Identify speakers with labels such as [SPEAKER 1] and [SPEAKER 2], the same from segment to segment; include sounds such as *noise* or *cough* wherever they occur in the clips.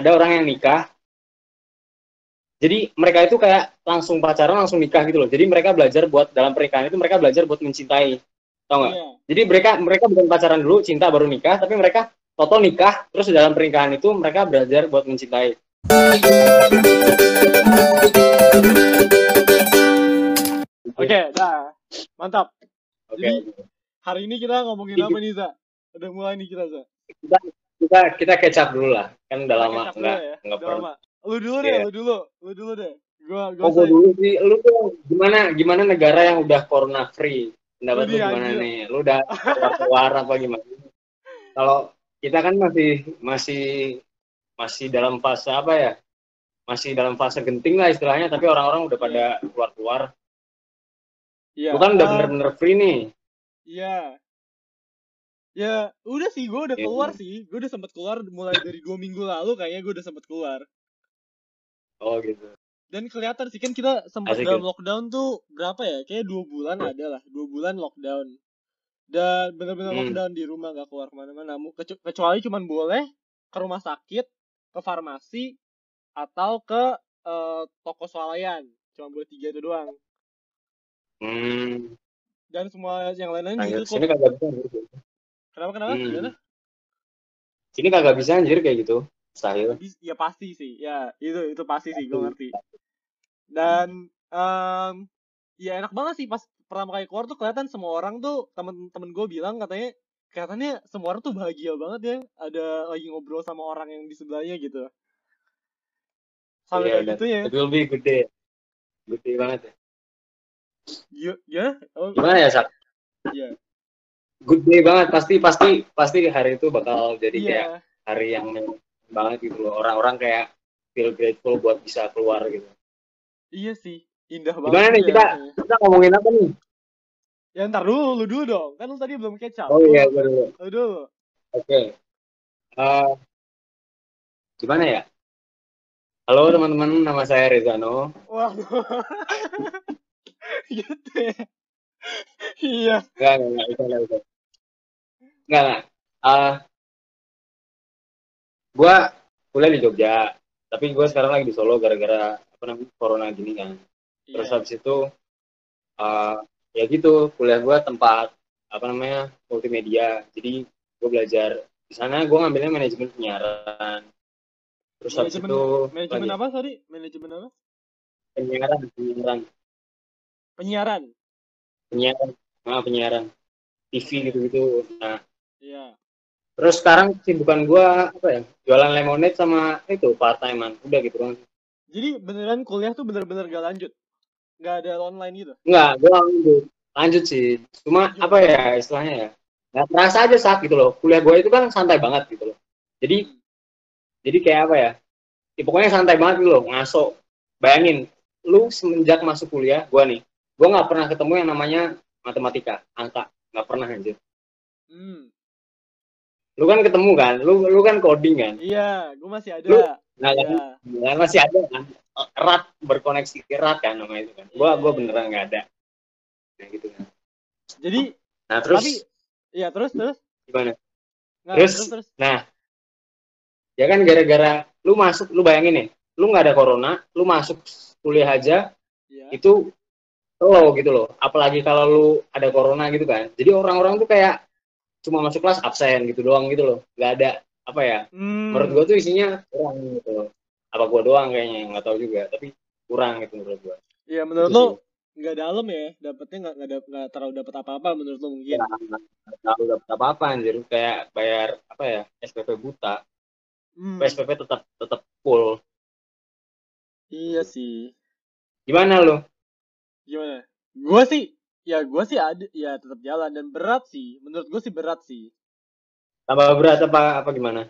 [SPEAKER 1] ada orang yang nikah jadi mereka itu kayak langsung pacaran langsung nikah gitu loh jadi mereka belajar buat dalam pernikahan itu mereka belajar buat mencintai tau nggak
[SPEAKER 2] Iya.
[SPEAKER 1] jadi mereka mereka bukan pacaran dulu cinta baru nikah tapi mereka toto nikah terus dalam pernikahan itu mereka belajar buat mencintai
[SPEAKER 2] Oke, nah. Mantap.
[SPEAKER 1] oke
[SPEAKER 2] Jadi- Hari ini kita ngomongin apa nih, Za? Udah mulai nih kita, Za.
[SPEAKER 1] kita kita kita kecap dulu lah kan udah lama nggak
[SPEAKER 2] ya.
[SPEAKER 1] nggak
[SPEAKER 2] Udah
[SPEAKER 1] pernah
[SPEAKER 2] lama. Lu dulu deh,
[SPEAKER 1] Iya.
[SPEAKER 2] lu dulu. Lu dulu deh. Gua gua
[SPEAKER 1] Oh, gua dulu sih. Lu tuh gimana gimana negara yang udah corona free? Pendapat lu gimana
[SPEAKER 2] anjir.
[SPEAKER 1] nih? Lu udah keluar apa gimana? Kalau kita kan masih masih masih dalam fase apa ya? Masih dalam fase genting lah istilahnya, tapi orang-orang udah pada keluar-keluar.
[SPEAKER 2] Iya.
[SPEAKER 1] Lu kan udah
[SPEAKER 2] ah,
[SPEAKER 1] bener-bener free nih.
[SPEAKER 2] Iya. Ya, udah sih, gue udah
[SPEAKER 1] Iya.
[SPEAKER 2] keluar sih. Gue udah sempet keluar mulai dari dua minggu lalu kayaknya gue udah sempet keluar.
[SPEAKER 1] Oh gitu.
[SPEAKER 2] Dan kelihatan sih kan kita sempat
[SPEAKER 1] Asik,
[SPEAKER 2] dalam
[SPEAKER 1] ya?
[SPEAKER 2] lockdown tuh berapa ya? Kayak dua bulan ada lah, dua bulan lockdown. Dan benar-benar
[SPEAKER 1] Hmm.
[SPEAKER 2] lockdown di rumah gak keluar ke mana-mana. Kecu- Kecuali cuman boleh ke rumah sakit, ke farmasi, atau ke eh, toko swalayan. Cuma buat tiga itu doang.
[SPEAKER 1] Hmm.
[SPEAKER 2] Dan semua yang lain-lain
[SPEAKER 1] Anjir,
[SPEAKER 2] ditutup.
[SPEAKER 1] sini kagak bisa anjir.
[SPEAKER 2] Kenapa kenapa?
[SPEAKER 1] Hmm.
[SPEAKER 2] Gimana?
[SPEAKER 1] Sini kagak bisa anjir kayak gitu. Mustahil.
[SPEAKER 2] Ya pasti sih ya itu itu pasti sih gue ngerti dan em, ya enak banget sih pas pertama kali keluar tuh kelihatan semua orang tuh temen-temen gue bilang katanya kelihatannya semua orang tuh bahagia banget ya ada lagi ngobrol sama orang yang di sebelahnya gitu sampai
[SPEAKER 1] Iya,
[SPEAKER 2] kayak gitu ya
[SPEAKER 1] It will be good day. Good day banget ya.
[SPEAKER 2] ya ya oh,
[SPEAKER 1] Gimana ya, Sak?
[SPEAKER 2] iya
[SPEAKER 1] good day banget. Pasti pasti pasti hari itu bakal jadi
[SPEAKER 2] iya.
[SPEAKER 1] kayak hari yang banget gitu loh. Orang-orang kayak feel grateful buat bisa keluar gitu.
[SPEAKER 2] Iya sih. Indah banget
[SPEAKER 1] gimana nih
[SPEAKER 2] ya
[SPEAKER 1] kita kita ngomongin apa nih?
[SPEAKER 2] Ya ntar dulu lu dulu dong. Kan lu tadi belum kecap.
[SPEAKER 1] Oh iya gue dulu.
[SPEAKER 2] Lu dulu.
[SPEAKER 1] Oke. Eh, gimana ya? Halo teman-teman. Nama saya Rezano.
[SPEAKER 2] Waduh. *laughs* Gitu ya. Iya.
[SPEAKER 1] Enggak enggak enggak enggak enggak enggak Eh, gue kuliah di Jogja tapi gue sekarang lagi di Solo gara-gara apa namanya corona gini kan. Terus
[SPEAKER 2] Iya.
[SPEAKER 1] habis itu eh ya gitu kuliah gue tempat apa namanya multimedia. Jadi gue belajar di sana gue ngambilnya manajemen penyiaran. Terus habis itu
[SPEAKER 2] Manajemen
[SPEAKER 1] lagi
[SPEAKER 2] apa tadi? Manajemen apa?
[SPEAKER 1] penyiaran penyiaran.
[SPEAKER 2] Penyiaran.
[SPEAKER 1] penyiaran. Nah, penyiaran. TV gitu gitu nah
[SPEAKER 2] Iya.
[SPEAKER 1] terus sekarang sibukan gue apa ya jualan lemonade sama itu part timean udah gitu kan
[SPEAKER 2] Jadi beneran kuliah tuh bener-bener gak lanjut. Gak ada online gitu.
[SPEAKER 1] Enggak, gue lanjut. Lanjut sih. Cuma
[SPEAKER 2] Lanjut.
[SPEAKER 1] apa ya istilahnya ya? Nggak terasa aja sak gitu loh. Kuliah gue itu kan santai banget gitu loh. Jadi jadi kayak apa ya? ya pokoknya santai banget gitu loh, ngaso. Bayangin, lu semenjak masuk kuliah, gue nih, gue nggak pernah ketemu yang namanya matematika, angka, nggak pernah anjir.
[SPEAKER 2] Hmm.
[SPEAKER 1] Lu kan ketemu kan, lu lu kan coding kan.
[SPEAKER 2] Iya, gue masih ada.
[SPEAKER 1] Lu- Nah, kan,
[SPEAKER 2] Iya.
[SPEAKER 1] nah, masih ada kan, erat berkoneksi erat kan nama itu kan. Gue gue
[SPEAKER 2] iya.
[SPEAKER 1] beneran nggak ada. Nah gitu kan.
[SPEAKER 2] Jadi,
[SPEAKER 1] Nah terus
[SPEAKER 2] tapi, iya terus terus.
[SPEAKER 1] gimana?
[SPEAKER 2] Nggak,
[SPEAKER 1] Terus?
[SPEAKER 2] terus terus.
[SPEAKER 1] Nah, ya kan gara-gara lu masuk, lu bayangin nih, lu nggak ada corona, lu masuk kuliah aja
[SPEAKER 2] Iya.
[SPEAKER 1] itu lo gitu loh. Apalagi kalau lu ada corona gitu kan. Jadi orang-orang tuh kayak cuma masuk kelas absen gitu doang gitu loh. Nggak ada apa ya?
[SPEAKER 2] Hmm.
[SPEAKER 1] Menurut gua tuh isinya kurang gitu loh. Apa gua doang kayaknya nggak tahu juga, tapi kurang gitu menurut gua.
[SPEAKER 2] Iya, menurut
[SPEAKER 1] Itu
[SPEAKER 2] lo nggak dalam ya? Dapetnya nggak nggak nggak terlalu dapat apa-apa menurut lo mungkin.
[SPEAKER 1] Ya, nggak tahu dapat apa-apa anjir kayak bayar apa ya SPP buta.
[SPEAKER 2] Hmm.
[SPEAKER 1] SPP tetap tetap full.
[SPEAKER 2] Iya sih.
[SPEAKER 1] Gimana lu?
[SPEAKER 2] Gimana? Gue sih, ya gue sih ada, ya tetap jalan dan berat sih. Menurut gue sih berat sih.
[SPEAKER 1] Tambah berat apa apa gimana?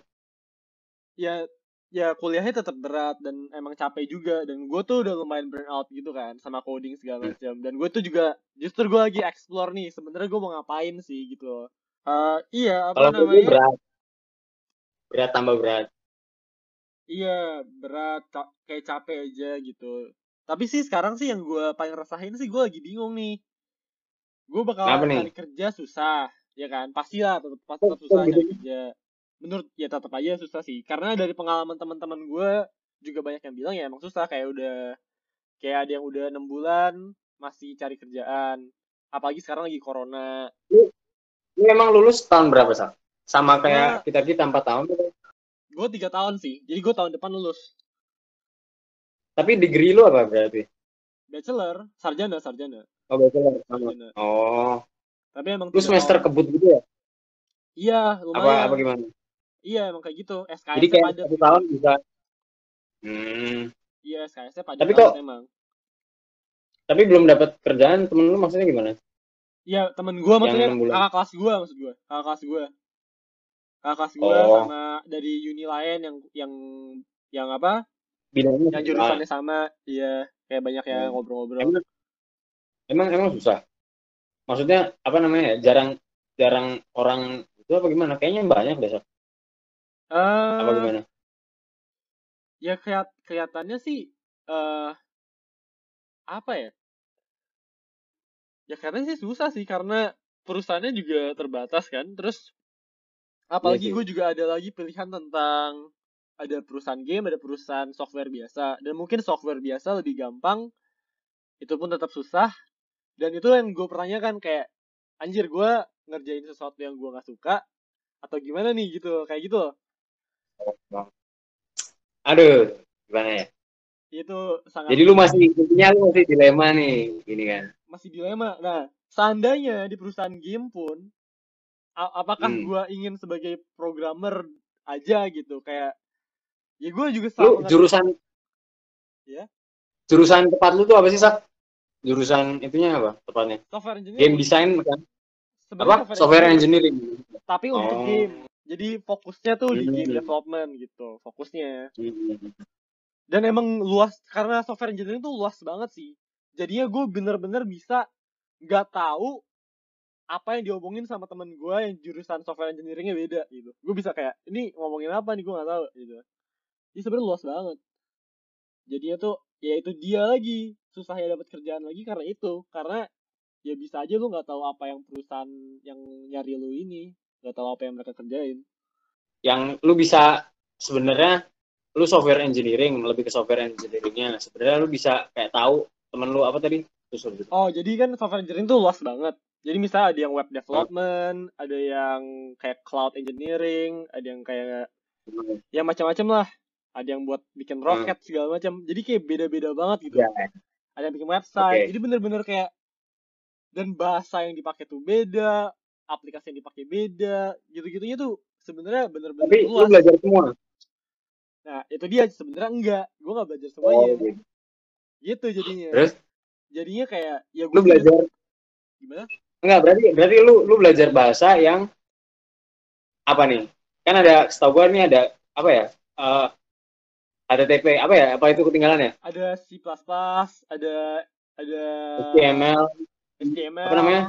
[SPEAKER 2] ya ya kuliahnya tetap berat dan emang capek juga dan gue tuh udah lumayan burn out gitu kan sama coding segala
[SPEAKER 1] Hmm.
[SPEAKER 2] macam dan gue tuh juga justru gue lagi explore nih sebenarnya gue mau ngapain sih gitu loh Eh, iya apa
[SPEAKER 1] Kalau
[SPEAKER 2] namanya
[SPEAKER 1] berat, berat tambah berat.
[SPEAKER 2] iya berat ca- kayak capek aja gitu tapi sih sekarang sih yang gue paling rasain sih gue lagi bingung nih gue bakal
[SPEAKER 1] Kenapa nih?
[SPEAKER 2] cari kerja susah ya kan? Pasti lah tetap pasti
[SPEAKER 1] Kok-
[SPEAKER 2] tetap susah cari kerja. Menurut ya tetap aja susah sih. Karena dari pengalaman teman-teman gue juga banyak yang bilang ya emang susah kayak udah kayak ada yang udah enam bulan masih cari kerjaan. Apalagi sekarang lagi corona.
[SPEAKER 1] Lu emang lulus tahun berapa, Sak? Sama kayak kita kita empat tahun.
[SPEAKER 2] gue tiga tahun sih. Jadi gue tahun depan lulus.
[SPEAKER 1] Tapi degree lu apa berarti?
[SPEAKER 2] bachelor sarjana sarjana
[SPEAKER 1] Oh, bachelor sama.
[SPEAKER 2] sarjana
[SPEAKER 1] Oh,
[SPEAKER 2] tapi emang
[SPEAKER 1] lu semester kebut gitu ya?
[SPEAKER 2] iya
[SPEAKER 1] Apa
[SPEAKER 2] lumayan
[SPEAKER 1] apa gimana?
[SPEAKER 2] iya emang kayak gitu SKS
[SPEAKER 1] Jadi kayak
[SPEAKER 2] padat
[SPEAKER 1] satu tahun bisa. Hmm.
[SPEAKER 2] iya SKS padat
[SPEAKER 1] Tapi kok-
[SPEAKER 2] emang
[SPEAKER 1] Tapi belum dapat kerjaan, temen lu maksudnya gimana?
[SPEAKER 2] Iya, temen gue maksudnya kakak kelas gue maksud gue. Kakak kelas gue. Kakak kelas gue
[SPEAKER 1] Oh.
[SPEAKER 2] sama dari uni lain yang yang yang apa?
[SPEAKER 1] Bidangnya
[SPEAKER 2] Yang jurusannya sama. Iya, kayak banyak yang
[SPEAKER 1] Hmm.
[SPEAKER 2] ngobrol-ngobrol.
[SPEAKER 1] Emang emang susah. Maksudnya apa namanya? ya, Jarang jarang orang itu apa gimana? Kayaknya banyak deh. Sak. Apa gimana?
[SPEAKER 2] ya kayak kelihatannya sih eh apa ya? Ya karena sih susah sih karena perusahaannya juga terbatas kan. Terus apalagi
[SPEAKER 1] sih.
[SPEAKER 2] gue juga ada lagi pilihan tentang ada perusahaan game, ada perusahaan software biasa. Dan mungkin software biasa lebih gampang, itu pun tetap susah. Dan itu yang gue pertanyakan kayak, anjir gue ngerjain sesuatu yang gue gak suka, atau gimana nih gitu, kayak gitu loh.
[SPEAKER 1] Aduh, gimana ya?
[SPEAKER 2] Itu sangat
[SPEAKER 1] Jadi lu masih intinya lu masih dilema nih, gini kan.
[SPEAKER 2] masih dilema. Nah, seandainya di perusahaan game pun, apakah
[SPEAKER 1] Hmm.
[SPEAKER 2] gue ingin sebagai programmer aja gitu, kayak, ya gue juga
[SPEAKER 1] Lu
[SPEAKER 2] selalu
[SPEAKER 1] jurusan
[SPEAKER 2] Ya.
[SPEAKER 1] Jurusan tepat lu tuh apa sih, Sak? Jurusan itunya apa tepatnya?
[SPEAKER 2] software engineering.
[SPEAKER 1] Game design kan? Apa? Software engineering.
[SPEAKER 2] tapi untuk
[SPEAKER 1] Oh.
[SPEAKER 2] game. Jadi fokusnya tuh di game
[SPEAKER 1] Hmm.
[SPEAKER 2] development gitu, fokusnya.
[SPEAKER 1] Hmm.
[SPEAKER 2] Dan emang luas karena software engineering tuh luas banget sih. Jadinya gue bener-bener bisa nggak tahu apa yang diomongin sama temen gue yang jurusan software engineeringnya beda gitu. Gue bisa kayak ini ngomongin apa nih gue nggak tahu gitu. Jadi sebenarnya luas banget. Jadinya tuh ya itu dia lagi susahnya dapat kerjaan lagi karena itu karena ya bisa aja lu nggak tahu apa yang perusahaan yang nyari lu ini nggak tahu apa yang mereka kerjain.
[SPEAKER 1] Yang lu bisa sebenarnya lu software engineering, lebih ke software engineeringnya. Sebenarnya lu bisa kayak tahu temen lu apa tadi? Gitu.
[SPEAKER 2] Oh, jadi kan software engineering tuh luas banget. Jadi misalnya ada yang web development, ada yang kayak cloud engineering, ada yang kayak ya macam-macam lah. Ada yang buat bikin roket segala macam. Jadi kayak beda-beda banget gitu.
[SPEAKER 1] Ya.
[SPEAKER 2] Ada yang bikin website.
[SPEAKER 1] Oke.
[SPEAKER 2] Jadi bener-bener kayak dan bahasa yang dipakai tuh beda, aplikasi yang dipakai beda, gitu-gitunya tuh sebenarnya bener-bener
[SPEAKER 1] Tapi lu belajar semua.
[SPEAKER 2] Nah, itu dia sebenarnya enggak. Gue nggak belajar
[SPEAKER 1] Oh,
[SPEAKER 2] semuanya.
[SPEAKER 1] gitu.
[SPEAKER 2] Gitu jadinya.
[SPEAKER 1] Terus
[SPEAKER 2] Jadinya kayak ya
[SPEAKER 1] lu
[SPEAKER 2] gue
[SPEAKER 1] belajar
[SPEAKER 2] gimana?
[SPEAKER 1] enggak berarti berarti lu lu belajar bahasa yang apa nih? Kan ada setahu gua nih ada apa ya? Eh ada TP apa ya? Apa itu ketinggalan ya?
[SPEAKER 2] ada C++, ada ada
[SPEAKER 1] HTML,
[SPEAKER 2] HTML,
[SPEAKER 1] apa namanya?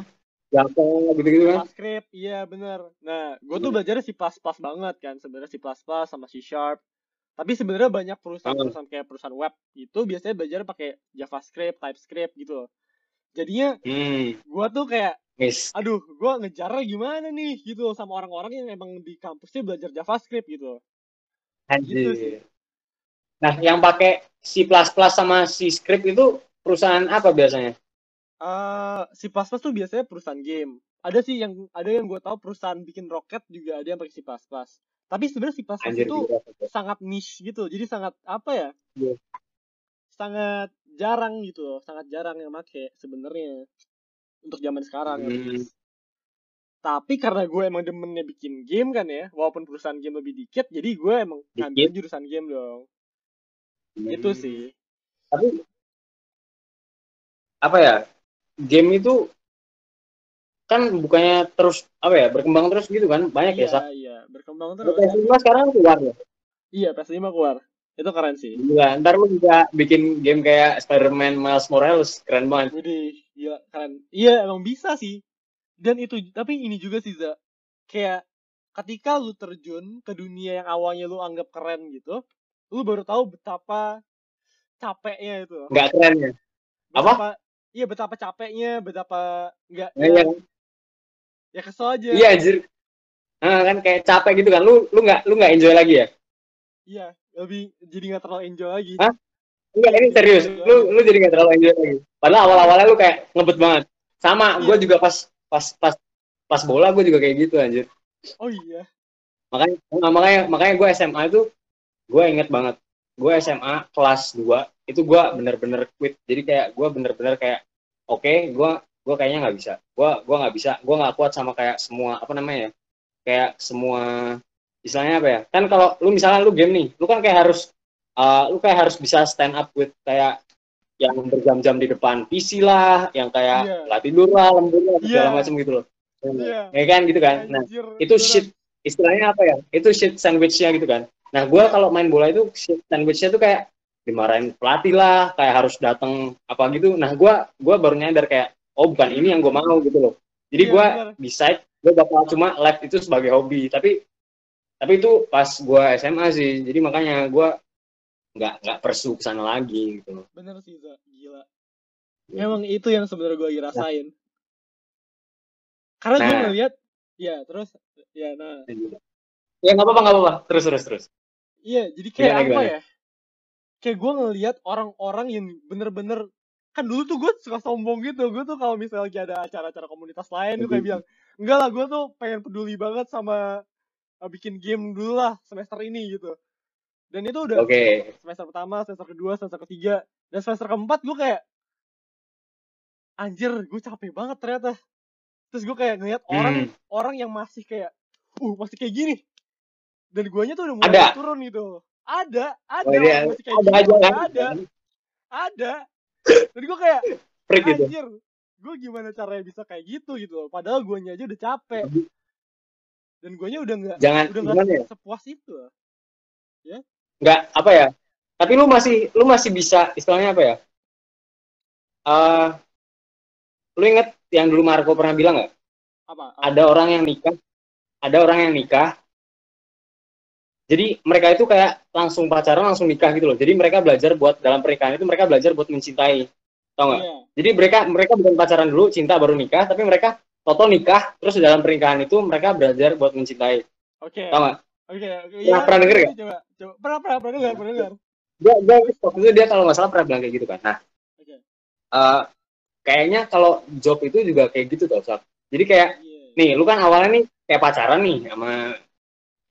[SPEAKER 1] Java gitu-gitu kan?
[SPEAKER 2] JavaScript, iya bener. Nah, gue tuh
[SPEAKER 1] Hmm.
[SPEAKER 2] belajar C++ banget kan, sebenarnya C++ sama C Sharp. Tapi sebenarnya banyak perusahaan-perusahaan kayak perusahaan web itu biasanya belajar pakai JavaScript, TypeScript gitu. loh. Jadinya
[SPEAKER 1] Hmm,
[SPEAKER 2] gue tuh kayak, aduh, gue ngejarnya gimana nih gitu loh sama orang-orang yang emang di kampusnya belajar JavaScript gitu. loh. Gitu sih.
[SPEAKER 1] Nah, yang pakai C++ sama C script itu perusahaan apa biasanya?
[SPEAKER 2] Eh, C++ tuh biasanya perusahaan game. Ada sih yang ada yang gue tahu perusahaan bikin roket juga ada yang pakai C++. Tapi sebenarnya C++
[SPEAKER 1] Anjir,
[SPEAKER 2] itu
[SPEAKER 1] gila.
[SPEAKER 2] sangat niche gitu. Jadi sangat apa ya?
[SPEAKER 1] Iya.
[SPEAKER 2] Sangat jarang gitu loh, sangat jarang yang make sebenarnya untuk zaman sekarang.
[SPEAKER 1] Hmm.
[SPEAKER 2] Tapi karena gue emang demennya bikin game kan ya, walaupun perusahaan game lebih dikit, jadi gue emang ngambil jurusan game dong. Itu
[SPEAKER 1] Hmm.
[SPEAKER 2] sih.
[SPEAKER 1] Tapi apa ya? Game itu kan bukannya terus apa ya berkembang terus gitu kan banyak ya
[SPEAKER 2] Iya,
[SPEAKER 1] sak
[SPEAKER 2] iya, berkembang terus.
[SPEAKER 1] PS5 sekarang keluar ya
[SPEAKER 2] Iya, PS5 keluar. Itu keren sih.
[SPEAKER 1] Gila, ntar lu bisa bikin game kayak Spider-Man Miles Morales keren banget
[SPEAKER 2] Widih, gila keren. Iya, emang bisa sih. Dan itu tapi ini juga sih Za. Kayak ketika lu terjun ke dunia yang awalnya lu anggap keren gitu, lu baru tahu betapa capeknya itu.
[SPEAKER 1] nggak keren ya? Apa?
[SPEAKER 2] Iya, betapa capeknya, betapa enggak
[SPEAKER 1] Ya, yang
[SPEAKER 2] ya kesel aja.
[SPEAKER 1] iya anjir. Nah, kan kayak capek gitu kan. Lu lu nggak lu nggak enjoy lagi ya?
[SPEAKER 2] Iya lebih jadi nggak terlalu enjoy lagi.
[SPEAKER 1] Hah? enggak ini serius. Lu lu jadi nggak terlalu enjoy lagi. Padahal awal awalnya lu kayak ngebet banget. Sama
[SPEAKER 2] Iya.
[SPEAKER 1] gue juga pas pas pas pas bola gue juga kayak gitu anjir.
[SPEAKER 2] Oh iya.
[SPEAKER 1] Makanya makanya makanya gue SMA itu gue inget banget. Gue SMA kelas 2 itu gue bener-bener quit. Jadi kayak gue bener-bener kayak oke gue gue kayaknya nggak bisa. Gue gue nggak bisa. Gue nggak kuat sama kayak semua apa namanya ya? Kayak semua istilahnya apa ya? Kan kalau lu misalnya lu game nih lu kan kayak harus uh, lu kayak harus bisa stand up with kayak yang berjam-jam di depan PC lah yang kayak
[SPEAKER 2] Iya.
[SPEAKER 1] latih tidur lah lembur lah segala
[SPEAKER 2] Iya.
[SPEAKER 1] macam gitu loh.
[SPEAKER 2] Iya.
[SPEAKER 1] Ya kan gitu kan? Nah
[SPEAKER 2] Anjir,
[SPEAKER 1] itu
[SPEAKER 2] beneran.
[SPEAKER 1] shit istilahnya apa ya? Itu shit sandwichnya gitu kan nah gue kalau main bola itu sandwichnya tuh kayak dimarahin pelatih lah kayak harus datang apa gitu. Nah gue gua baru nyadar kayak oh bukan ini yang gue mau gitu loh. Jadi
[SPEAKER 2] Iya,
[SPEAKER 1] gue decide gue bakal cuma live itu sebagai hobi. Tapi tapi itu pas gue SMA sih. Jadi makanya gue nggak nggak persu ke sana lagi gitu loh.
[SPEAKER 2] Bener sih Za. gila.
[SPEAKER 1] Ya.
[SPEAKER 2] emang itu yang sebenarnya gue lagi rasain. Karena gue
[SPEAKER 1] Nah.
[SPEAKER 2] ngeliat ya terus ya nah.
[SPEAKER 1] Ya nggak apa-apa nggak apa-apa. Terus terus terus
[SPEAKER 2] iya jadi kayak
[SPEAKER 1] Gimana,
[SPEAKER 2] apa
[SPEAKER 1] gimana?
[SPEAKER 2] ya kayak gue ngeliat orang-orang yang bener-bener kan dulu tuh gue suka sombong gitu gue tuh kalau misalnya lagi ada acara-acara komunitas lain gue kayak bilang enggak lah gue tuh pengen peduli banget sama uh, bikin game dulu lah semester ini gitu dan itu udah
[SPEAKER 1] oke
[SPEAKER 2] semester pertama, semester kedua, semester ketiga, dan semester keempat gue kayak anjir gue capek banget ternyata. Terus gue kayak ngeliat orang
[SPEAKER 1] Hmm.
[SPEAKER 2] orang yang masih kayak uh masih kayak gini. Dan guanya tuh udah mulai
[SPEAKER 1] Ada.
[SPEAKER 2] turun gitu. Ada, ada
[SPEAKER 1] Oh, iya.
[SPEAKER 2] masih kayak
[SPEAKER 1] ada kan
[SPEAKER 2] Ada, ada. Dan gue kayak *clears throat*
[SPEAKER 1] freak gitu
[SPEAKER 2] anjir, gue gimana caranya bisa kayak gitu gitu loh. Padahal guanya aja udah capek. Dan guanya udah nggak
[SPEAKER 1] jangan
[SPEAKER 2] udah
[SPEAKER 1] gimana ya
[SPEAKER 2] sepuas itu. loh.
[SPEAKER 1] nggak apa ya tapi lu masih lu masih bisa istilahnya apa ya eh lu inget yang dulu Marco pernah bilang nggak
[SPEAKER 2] Apa? apa?
[SPEAKER 1] ada orang yang nikah ada orang yang nikah jadi mereka itu kayak langsung pacaran langsung nikah gitu loh jadi mereka belajar buat dalam pernikahan itu mereka belajar buat mencintai tau nggak
[SPEAKER 2] Iya.
[SPEAKER 1] jadi mereka mereka bukan pacaran dulu cinta baru nikah tapi mereka total nikah terus dalam pernikahan itu mereka belajar buat mencintai
[SPEAKER 2] Oke.
[SPEAKER 1] tau nggak
[SPEAKER 2] Oke, oke.
[SPEAKER 1] Pernah- pernah denger
[SPEAKER 2] Coba, coba, coba. Pernah, pernah, pernah dengar, pernah dengar.
[SPEAKER 1] dia, dia waktu itu dia kalau nggak salah pernah bilang kayak gitu kan nah
[SPEAKER 2] Oke.
[SPEAKER 1] eh, kayaknya kalau job itu juga kayak gitu tau Sab. jadi kayak
[SPEAKER 2] Iya.
[SPEAKER 1] nih lu kan awalnya nih kayak pacaran nih sama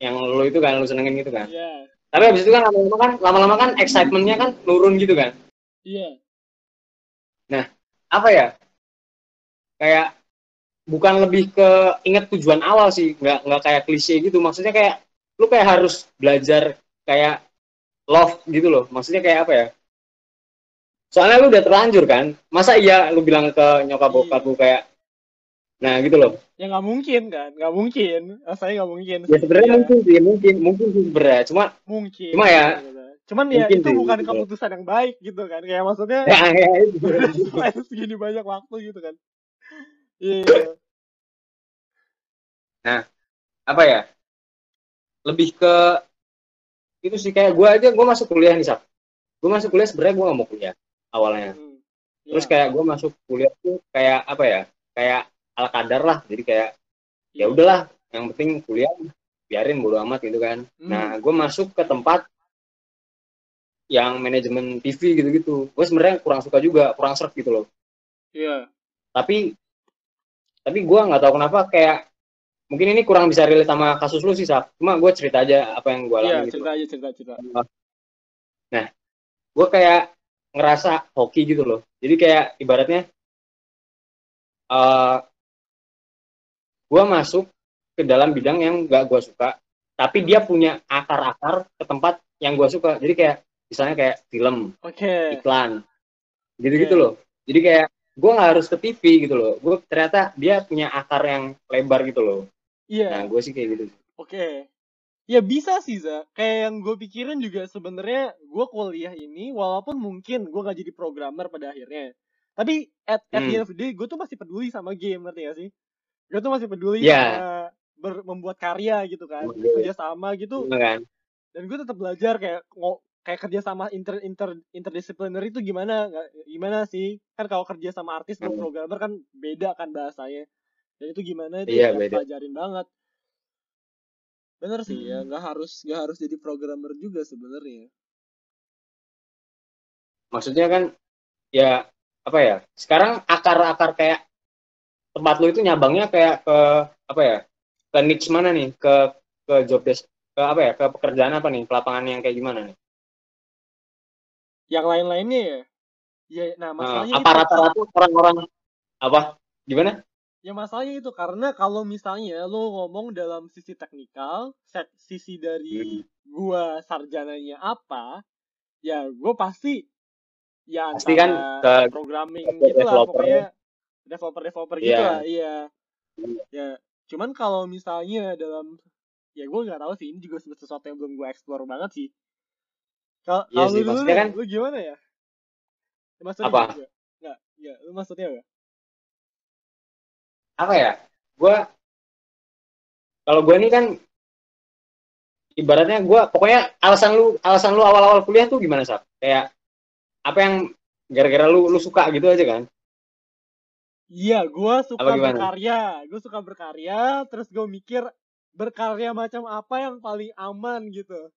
[SPEAKER 1] yang lu itu kan lu senengin gitu kan?
[SPEAKER 2] Iya.
[SPEAKER 1] tapi habis itu kan lama-lama kan lama-lama kan excitementnya kan turun gitu kan?
[SPEAKER 2] Iya.
[SPEAKER 1] apa ya? Kayak bukan lebih ke ingat tujuan awal sih nggak nggak kayak klise gitu. Maksudnya kayak lu kayak harus belajar kayak love gitu loh. Maksudnya kayak apa ya? Soalnya lu udah terlanjur kan? Masa iya lu bilang ke nyokap
[SPEAKER 2] Iya.
[SPEAKER 1] bokap lu kayak nah gitu loh
[SPEAKER 2] Ya nggak mungkin kan, nggak mungkin. Rasanya nggak mungkin.
[SPEAKER 1] ya sebenarnya
[SPEAKER 2] Iya,
[SPEAKER 1] mungkin sih mungkin mungkin sih sebenarnya cuma
[SPEAKER 2] mungkin.
[SPEAKER 1] Cuma ya,
[SPEAKER 2] gitu. Cuman ya
[SPEAKER 1] mungkin
[SPEAKER 2] itu
[SPEAKER 1] sih,
[SPEAKER 2] bukan
[SPEAKER 1] gitu.
[SPEAKER 2] keputusan yang baik gitu kan. Kayak maksudnya
[SPEAKER 1] ya, ya, itu. *laughs*
[SPEAKER 2] selain segini banyak waktu gitu kan. Iya.
[SPEAKER 1] apa ya lebih ke itu sih kayak gue aja gue masuk kuliah nih sab gue masuk kuliah sebenarnya gue gak mau kuliah awalnya
[SPEAKER 2] Hmm.
[SPEAKER 1] terus
[SPEAKER 2] Iya.
[SPEAKER 1] kayak gue masuk kuliah tuh kayak apa ya kayak ala kadar lah jadi kayak ya
[SPEAKER 2] Iya.
[SPEAKER 1] udahlah yang penting kuliah biarin bodo amat gitu kan
[SPEAKER 2] Hmm.
[SPEAKER 1] nah gue masuk ke tempat yang manajemen TV gitu-gitu gue sebenarnya kurang suka juga kurang serp gitu loh
[SPEAKER 2] Iya.
[SPEAKER 1] tapi tapi gue nggak tahu kenapa kayak mungkin ini kurang bisa relate sama kasus lu sih Sab. cuma gue cerita aja apa yang gue
[SPEAKER 2] Iya,
[SPEAKER 1] alami gitu
[SPEAKER 2] cerita aja cerita cerita.
[SPEAKER 1] gue kayak ngerasa hoki gitu loh jadi kayak ibaratnya eh gue masuk ke dalam bidang yang gak gue suka tapi dia punya akar-akar ke tempat yang gue suka jadi kayak misalnya kayak film
[SPEAKER 2] Oke.
[SPEAKER 1] iklan gitu-gitu
[SPEAKER 2] Oke.
[SPEAKER 1] loh jadi kayak gue nggak harus ke TV gitu loh gue ternyata dia punya akar yang lebar gitu loh
[SPEAKER 2] Iya.
[SPEAKER 1] nah gue sih kayak gitu
[SPEAKER 2] Oke. Ya bisa sih, Za. Kayak yang gue pikirin juga sebenarnya gue kuliah ini, walaupun mungkin gue gak jadi programmer pada akhirnya. Tapi at, at the
[SPEAKER 1] Hmm.
[SPEAKER 2] end of the day, gue tuh masih peduli sama game, ngerti gak sih? Gue tuh masih peduli sama ber- membuat karya gitu kan.
[SPEAKER 1] Iya.
[SPEAKER 2] Kerja sama gitu.
[SPEAKER 1] Bener kan
[SPEAKER 2] Dan gue tetap belajar kayak kayak kerja sama inter, inter, interdisciplinary itu gimana gimana sih kan kalau kerja sama artis dan
[SPEAKER 1] Hmm.
[SPEAKER 2] programmer kan beda kan bahasanya dan itu gimana itu ya
[SPEAKER 1] beda.
[SPEAKER 2] pelajarin banget bener sih ya
[SPEAKER 1] Hmm.
[SPEAKER 2] nggak harus nggak harus jadi programmer juga sebenarnya
[SPEAKER 1] maksudnya kan ya apa ya sekarang akar-akar kayak tempat lu itu nyabangnya kayak ke apa ya ke niche mana nih? Ke ke job desk ke apa ya? Ke pekerjaan apa nih? Ke lapangan yang kayak gimana nih?
[SPEAKER 2] Yang lain-lainnya ya? Ya nah
[SPEAKER 1] nah,
[SPEAKER 2] masalahnya
[SPEAKER 1] apa
[SPEAKER 2] itu
[SPEAKER 1] rata-rata orang-orang apa? Gimana?
[SPEAKER 2] Ya masalahnya itu karena kalau misalnya lo ngomong dalam sisi teknikal set- sisi dari gua sarjananya apa ya gue pasti ya
[SPEAKER 1] Pasti kan ke-
[SPEAKER 2] programming gitu lah pokoknya developer developer gitu
[SPEAKER 1] Iya.
[SPEAKER 2] lah iya. Ya cuman kalau misalnya dalam ya gue nggak tahu sih ini juga sesuatu yang belum gue explore banget sih. Kalau
[SPEAKER 1] Iya
[SPEAKER 2] kalau
[SPEAKER 1] sih,
[SPEAKER 2] lu dulu
[SPEAKER 1] kan-
[SPEAKER 2] lu gimana ya? Maksudnya
[SPEAKER 1] Apa?
[SPEAKER 2] nggak nggak lu maksudnya apa?
[SPEAKER 1] Apa ya? Gue kalau gue ini kan ibaratnya gue pokoknya alasan lu alasan lu awal-awal kuliah tuh gimana sih kayak apa yang gara-gara lu lu suka gitu aja kan
[SPEAKER 2] Iya, gue suka berkarya. Gue suka berkarya, terus gue mikir berkarya macam apa yang paling aman gitu.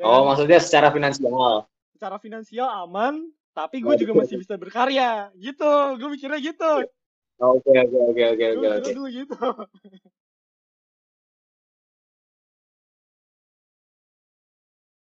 [SPEAKER 2] Ya
[SPEAKER 1] oh maksudnya secara finansial
[SPEAKER 2] Secara finansial aman, tapi gue juga masih bisa berkarya. Gitu, gue mikirnya gitu.
[SPEAKER 1] Oke oke oke oke
[SPEAKER 2] Gue
[SPEAKER 1] oke
[SPEAKER 2] dulu gitu. *laughs*